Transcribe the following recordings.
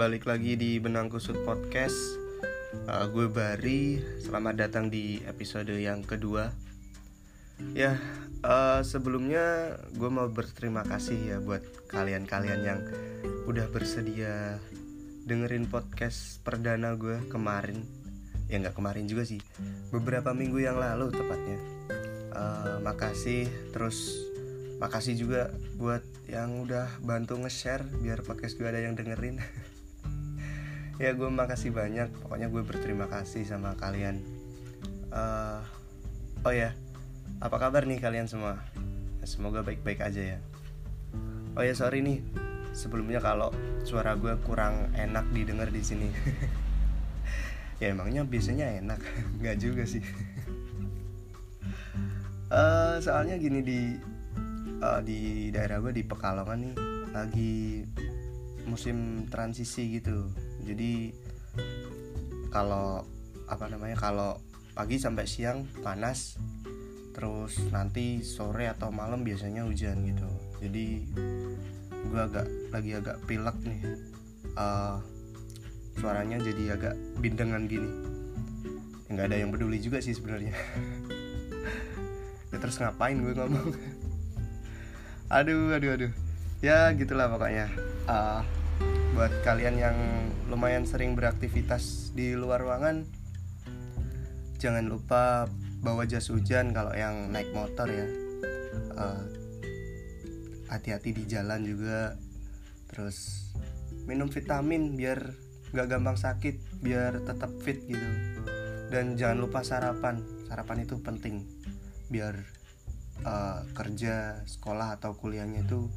balik lagi di Benang Kusut Podcast. Uh, Gue Bari, selamat datang di episode yang kedua. Ya, uh, sebelumnya gue mau berterima kasih ya buat kalian-kalian yang udah bersedia dengerin podcast perdana gue kemarin. Ya nggak kemarin juga sih, beberapa minggu yang lalu tepatnya. Uh, Makasih, terus makasih juga buat yang udah bantu nge-share biar podcast gue ada yang dengerin ya gue makasih banyak. Pokoknya gue berterima kasih sama kalian. Uh, oh ya apa kabar nih kalian semua? Semoga baik-baik aja ya. Oh ya sorry nih. Sebelumnya kalau suara gue kurang enak didengar di sini. Ya emangnya biasanya enak? Nggak juga sih. Uh, soalnya gini di uh, di daerah gue di Pekalongan nih lagi musim transisi gitu. Jadi kalau apa namanya kalau pagi sampai siang panas terus nanti sore atau malam biasanya hujan gitu. Jadi gue agak lagi agak pilek nih. Uh, suaranya jadi agak bindengan gini. Nggak ada yang peduli juga sih sebenarnya. Ya terus ngapain gue ngomong? Aduh aduh aduh ya gitulah pokoknya. Uh, buat kalian yang lumayan sering beraktivitas di luar ruangan jangan lupa bawa jas hujan kalau yang naik motor ya. Uh, hati-hati di jalan juga. Terus minum vitamin biar gak gampang sakit biar tetap fit gitu. Dan jangan lupa sarapan. Sarapan itu penting. Biar uh, kerja sekolah atau kuliahnya itu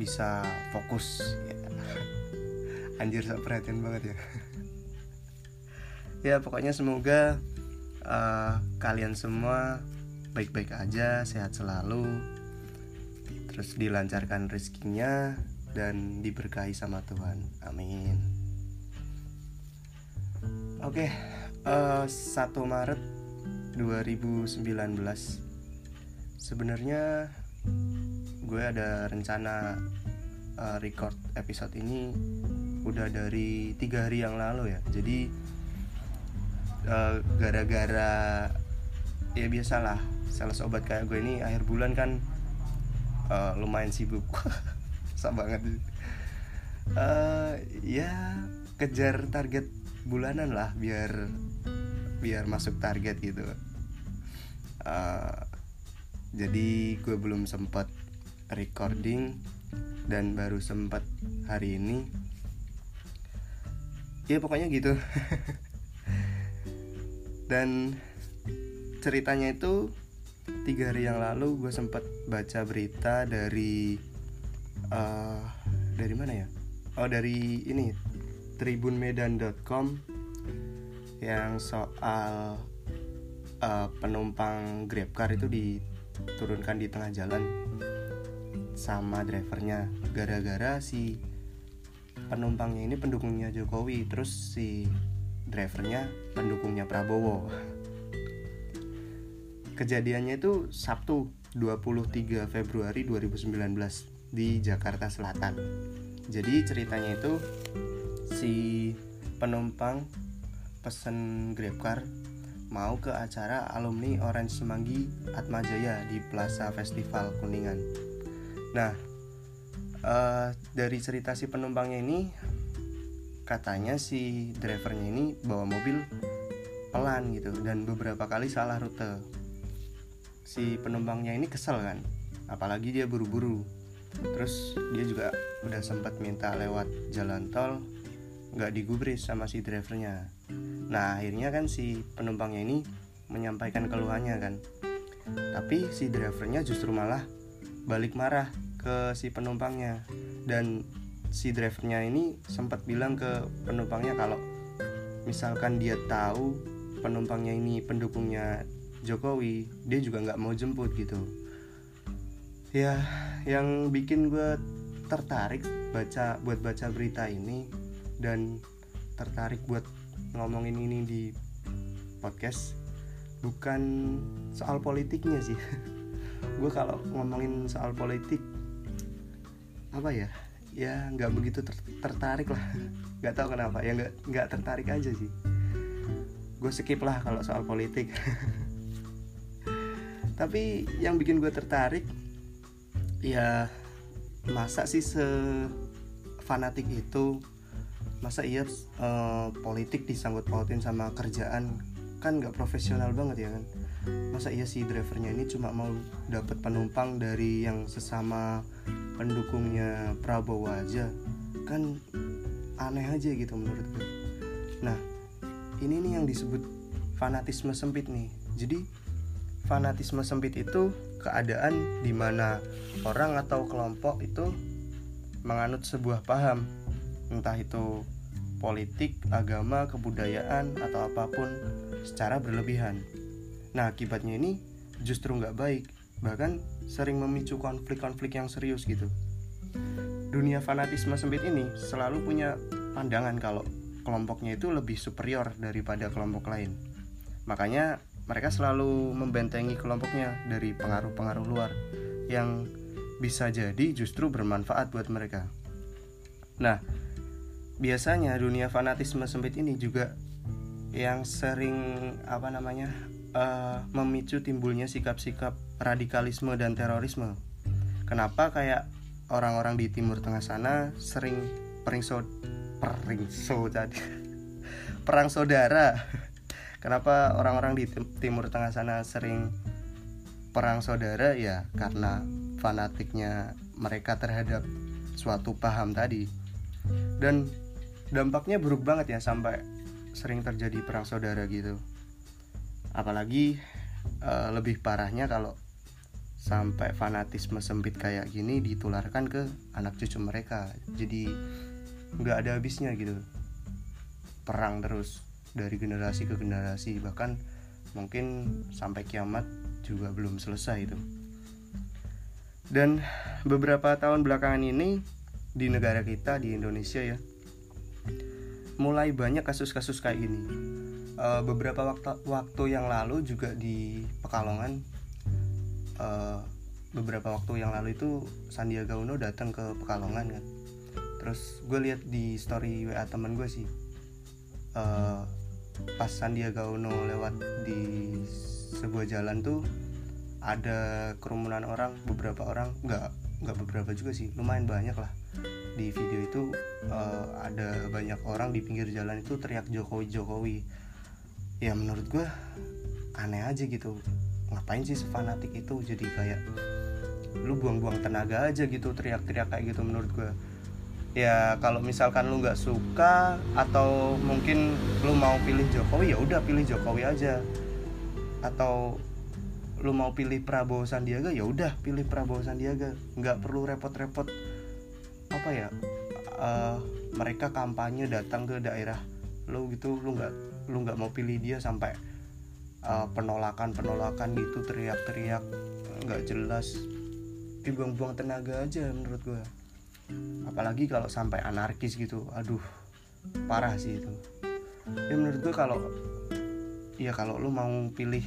bisa fokus. Ya. anjir saya perhatian banget ya. Ya pokoknya semoga uh, kalian semua baik-baik aja sehat selalu terus dilancarkan rezekinya dan diberkahi sama Tuhan. Amin. Oke okay, uh, 1 Maret 2019 sebenarnya gue ada rencana uh, record episode ini udah dari tiga hari yang lalu ya. Jadi eh, gara-gara ya biasalah sales obat kayak gue ini akhir bulan kan uh, lumayan sibuk. Sak banget. Uh, ya kejar target bulanan lah biar biar masuk target gitu. Uh, jadi gue belum sempat recording dan baru sempat hari ini. Ya pokoknya gitu. Dan ceritanya itu tiga hari yang lalu gue sempat baca berita dari uh, dari mana ya? Oh dari ini tribunmedan.com yang soal uh, penumpang grabcar itu di turunkan di tengah jalan sama drivernya. Gara-gara si penumpangnya ini pendukungnya Jokowi terus si drivernya pendukungnya Prabowo. Kejadiannya itu Sabtu 23 Februari 2019 di Jakarta Selatan. Jadi ceritanya itu si penumpang pesen Grabcar mau ke acara alumni Orange Semanggi Atmajaya di Plaza Festival Kuningan. Nah, uh, dari cerita si penumpangnya ini, katanya si drivernya ini bawa mobil pelan gitu dan beberapa kali salah rute. Si penumpangnya ini kesel kan, apalagi dia buru-buru. Terus dia juga udah sempat minta lewat jalan tol, nggak digubris sama si drivernya Nah akhirnya kan si penumpangnya ini menyampaikan keluhannya kan Tapi si drivernya justru malah balik marah ke si penumpangnya. Dan si drivernya ini sempat bilang ke penumpangnya kalau Misalkan dia tahu penumpangnya ini pendukungnya Jokowi Dia juga nggak mau jemput gitu. Ya yang bikin gue tertarik baca buat baca berita ini dan tertarik buat ngomongin ini di podcast bukan soal politiknya sih gue kalau ngomongin soal politik apa ya? Ya nggak begitu ter tertarik lah. Nggak tahu kenapa. Ya nggak nggak tertarik aja sih. Gue skip lah kalau soal politik. Tapi yang bikin gue tertarik ya masa sih se fanatik itu? Masa iya uh, politik disangkut pautin sama kerjaan? Kan nggak profesional banget ya kan masa iya si drivernya ini cuma mau dapat penumpang dari yang sesama pendukungnya Prabowo aja? Kan aneh aja gitu menurut gue. Nah ini nih yang disebut fanatisme sempit nih. Jadi fanatisme sempit itu keadaan di mana orang atau kelompok itu menganut sebuah paham. Entah itu politik, agama, kebudayaan, atau apa pun secara berlebihan. Nah, akibatnya ini justru nggak baik, bahkan sering memicu konflik-konflik yang serius gitu. Dunia fanatisme sempit ini selalu punya pandangan kalau kelompoknya itu lebih superior daripada kelompok lain. Makanya mereka selalu membentengi kelompoknya dari pengaruh-pengaruh luar yang bisa jadi justru bermanfaat buat mereka. Nah, biasanya dunia fanatisme sempit ini juga yang sering apa namanya uh, memicu timbulnya sikap-sikap radikalisme dan terorisme. Kenapa kayak orang-orang di Timur Tengah sana sering pering so pering so tadi perang saudara. Kenapa orang-orang di Timur Tengah sana sering perang saudara ya karena fanatiknya mereka terhadap suatu paham tadi. Dan dampaknya buruk banget ya sampai sering terjadi perang saudara gitu apalagi uh, lebih parahnya kalau sampai fanatisme sempit kayak gini ditularkan ke anak cucu mereka. Jadi nggak ada habisnya gitu. Perang terus dari generasi ke generasi. Bahkan mungkin sampai kiamat juga belum selesai itu. Dan beberapa tahun belakangan ini di negara kita di Indonesia ya mulai banyak kasus-kasus kayak gini uh, beberapa waktu waktu yang lalu juga di Pekalongan uh, beberapa waktu yang lalu itu Sandiaga Uno datang ke Pekalongan kan. Terus gue lihat di story WA temen gue sih uh, pas Sandiaga Uno lewat di sebuah jalan tuh ada kerumunan orang beberapa orang nggak nggak beberapa juga sih lumayan banyak lah. Di video itu uh, ada banyak orang di pinggir jalan itu teriak Jokowi Jokowi ya menurut gue aneh aja gitu. Ngapain sih sefanatik itu? Jadi kayak lu buang-buang tenaga aja gitu teriak-teriak kayak gitu menurut gue ya kalau misalkan lu nggak suka atau mungkin lu mau pilih Jokowi ya udah pilih Jokowi aja. Atau lu mau pilih Prabowo Sandiaga ya udah pilih Prabowo Sandiaga. Nggak perlu repot-repot apa ya uh, mereka kampanye datang ke daerah lu gitu lu nggak lu nggak mau pilih dia sampai uh, penolakan penolakan gitu teriak-teriak nggak jelas. Dibuang-buang tenaga aja menurut gue apalagi kalau sampai anarkis gitu aduh parah sih itu. Ya menurut gue kalau ya kalau lu mau pilih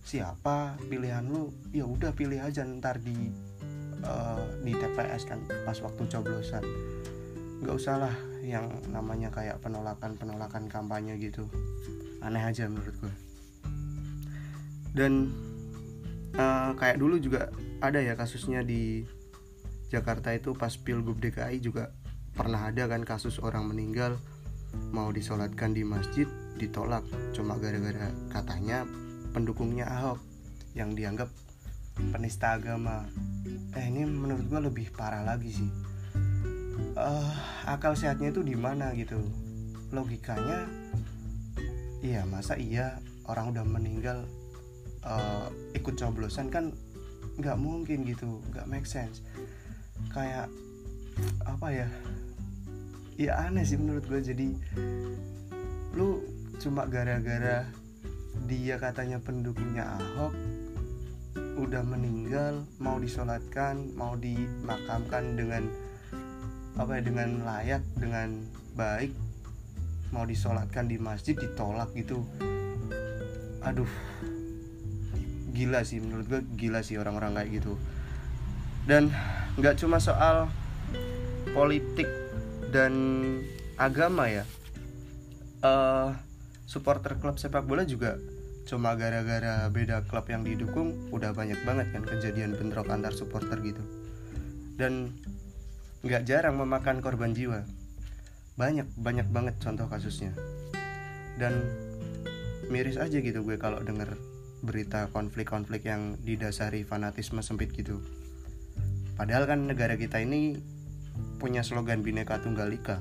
siapa pilihan lu ya udah pilih aja ntar di uh, di TPS kan pas waktu coblosan nggak usah lah yang namanya kayak penolakan penolakan kampanye gitu. Aneh aja menurut gue dan uh, kayak dulu juga ada ya kasusnya di Jakarta itu pas pilgub DKI juga pernah ada kan kasus orang meninggal mau disolatkan di masjid ditolak. Cuma gara-gara katanya pendukungnya Ahok yang dianggap penista agama. Eh ini menurut gue lebih parah lagi sih uh, akal sehatnya itu di mana gitu? Logikanya iya masa iya orang udah meninggal uh, ikut coblosan kan nggak mungkin gitu nggak make sense. Kayak apa ya? Ya aneh sih menurut gue jadi lu cuma gara-gara dia katanya pendukungnya Ahok udah meninggal mau disolatkan mau dimakamkan dengan apa ya dengan layak dengan baik mau disolatkan di masjid ditolak gitu. Aduh gila sih menurut gue gila sih orang-orang kayak gitu. Dan nggak cuma soal politik dan agama ya. Uh, supporter klub sepak bola juga cuma gara-gara beda klub yang didukung udah banyak banget kan kejadian bentrok antar supporter gitu. Dan nggak jarang memakan korban jiwa. Banyak banyak banget contoh kasusnya. Dan miris aja gitu gue kalau denger berita konflik-konflik yang didasari fanatisme sempit gitu. Padahal kan negara kita ini punya slogan bineka tunggal ika.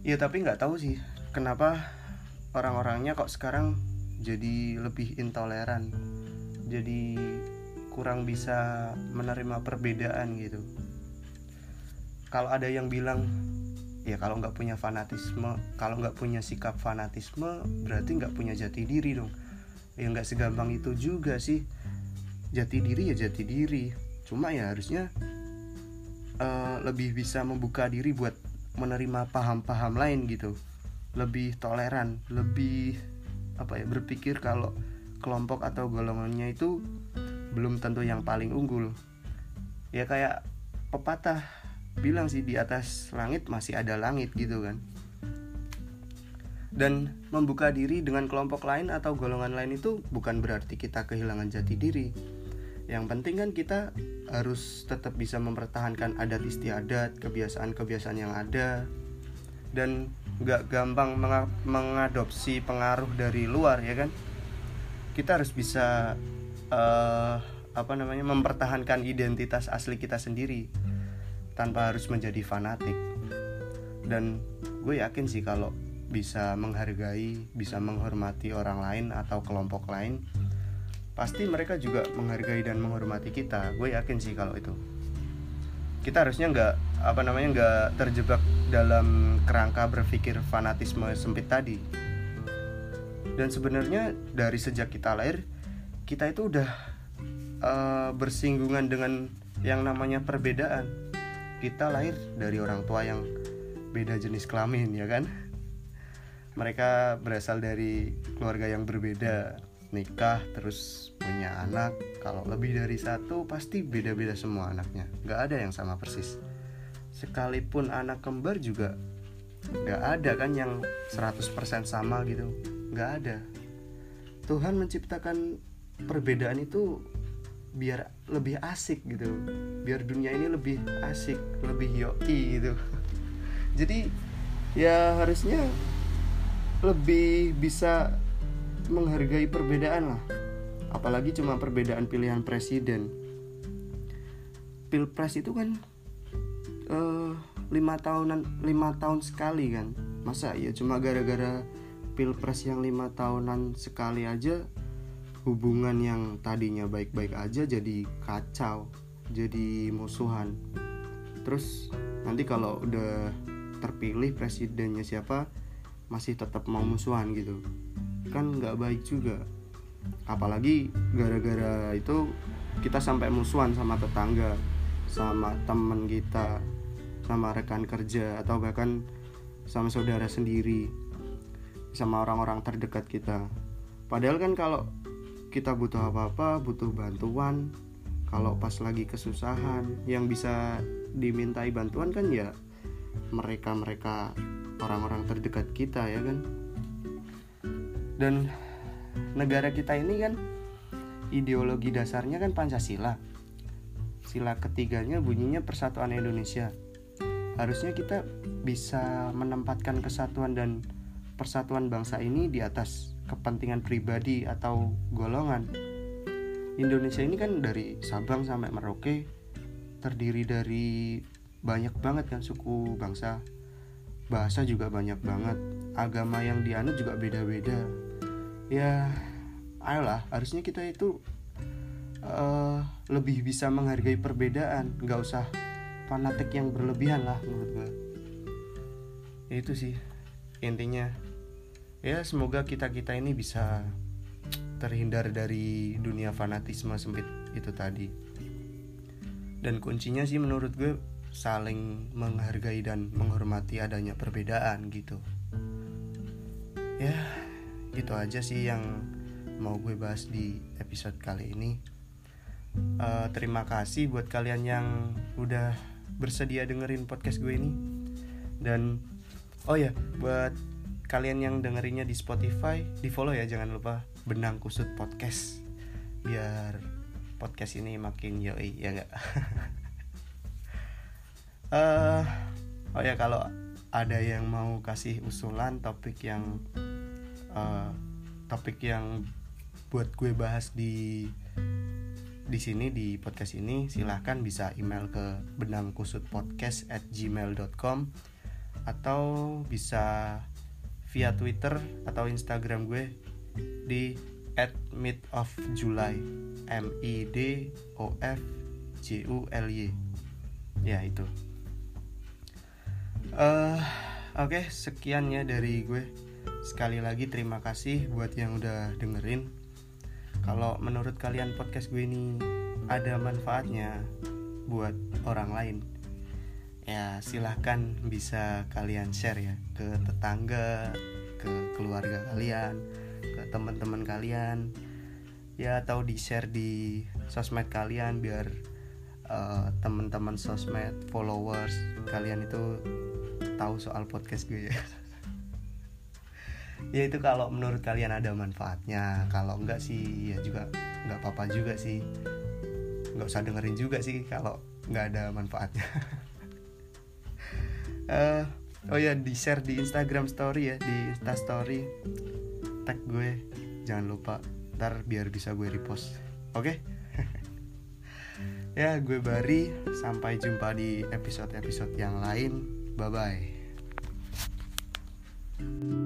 Ya tapi nggak tahu sih kenapa orang-orangnya kok sekarang jadi lebih intoleran jadi kurang bisa menerima perbedaan gitu kalau ada yang bilang ya kalau nggak punya fanatisme kalau nggak punya sikap fanatisme berarti nggak punya jati diri dong. Ya nggak segampang itu juga sih. Jati diri ya jati diri. Cuma ya harusnya uh, lebih bisa membuka diri buat menerima paham-paham lain gitu. Lebih toleran lebih apa ya berpikir kalau kelompok atau golongannya itu belum tentu yang paling unggul. Ya kayak pepatah bilang sih di atas langit masih ada langit gitu kan. Dan membuka diri dengan kelompok lain atau golongan lain itu bukan berarti kita kehilangan jati diri. Yang penting kan kita harus tetap bisa mempertahankan adat istiadat kebiasaan-kebiasaan yang ada. Dan nggak gampang mengadopsi pengaruh dari luar ya kan? Kita harus bisa uh, apa namanya mempertahankan identitas asli kita sendiri tanpa harus menjadi fanatik. Dan gue yakin sih kalau bisa menghargai bisa menghormati orang lain atau kelompok lain pasti mereka juga menghargai dan menghormati kita. Gue yakin sih kalau itu. Kita harusnya nggak apa namanya nggak terjebak dalam kerangka berpikir fanatisme sempit tadi. Dan sebenarnya dari sejak kita lahir kita itu udah uh, bersinggungan dengan yang namanya perbedaan kita lahir dari orang tua yang beda jenis kelamin ya kan? Mereka berasal dari keluarga yang berbeda. Nikah terus punya anak. Kalau lebih dari satu pasti beda-beda semua anaknya. Nggak ada yang sama persis. Sekalipun anak kembar juga nggak ada kan yang 100% sama gitu. Nggak ada. Tuhan menciptakan perbedaan itu biar lebih asik gitu. Biar dunia ini lebih asik lebih yoi gitu. Jadi ya harusnya lebih bisa menghargai perbedaan lah. Apalagi cuma perbedaan pilihan presiden. Pilpres itu kan uh, lima tahunan lima tahun sekali kan. Masa ya cuma gara-gara pilpres yang lima tahunan sekali aja hubungan yang tadinya baik-baik aja jadi kacau jadi musuhan. Terus nanti kalau udah terpilih presidennya siapa masih tetap mau musuhan gitu. Kan nggak baik juga. Apalagi gara-gara itu kita sampai musuhan sama tetangga sama temen kita sama rekan kerja atau bahkan sama saudara sendiri sama orang-orang terdekat kita. Padahal kan kalau kita butuh apa-apa butuh bantuan. Kalau pas lagi kesusahan yang bisa dimintai bantuan kan ya mereka-mereka orang-orang terdekat kita ya kan? Dan negara kita ini kan ideologi dasarnya kan Pancasila. Sila ketiganya bunyinya persatuan Indonesia. Harusnya kita bisa menempatkan kesatuan dan persatuan bangsa ini di atas kepentingan pribadi atau golongan. Indonesia ini kan dari Sabang sampai Merauke terdiri dari banyak banget kan suku bangsa. Bahasa juga banyak banget. Agama yang dianut juga beda-beda. Ya ayolah harusnya kita itu uh, lebih bisa menghargai perbedaan. Nggak usah fanatik yang berlebihan lah menurut gue ya itu sih intinya ya semoga kita kita ini bisa terhindar dari dunia fanatisme sempit itu tadi. Dan kuncinya sih menurut gue saling menghargai dan menghormati adanya perbedaan gitu. Ya itu aja sih yang mau gue bahas di episode kali ini. Uh, terima kasih buat kalian yang udah bersedia dengerin podcast gue ini. Dan oh ya buat kalian yang dengerinnya di Spotify di follow ya jangan lupa benang kusut podcast. Biar podcast ini makin yoi ya enggak uh, oh ya kalau ada yang mau kasih usulan topik yang uh, topik yang buat gue bahas di di sini di podcast ini silahkan bisa email ke benangkusutpodcast at gmail.com atau bisa via Twitter atau Instagram gue di at of July M I D O F J U L Y. Ya itu. Uh, oke okay, sekian ya dari gue. Sekali lagi terima kasih buat yang udah dengerin. Kalau menurut kalian podcast gue ini ada manfaatnya buat orang lain ya silahkan bisa kalian share ya ke tetangga ke keluarga kalian ke teman-teman kalian. Ya atau di share di sosmed kalian biar uh, teman-teman sosmed followers kalian itu tahu soal podcast gue ya. Ya itu kalau menurut kalian ada manfaatnya. Kalau enggak sih ya juga nggak apa-apa juga sih. Nggak usah dengerin juga sih kalau nggak ada manfaatnya uh, oh ya di share di Instagram Story ya di Insta Story. Tag gue jangan lupa. Ntar biar bisa gue repost. Oke? Okay? ya gue Bari. Sampai jumpa di episode-episode yang lain. Bye bye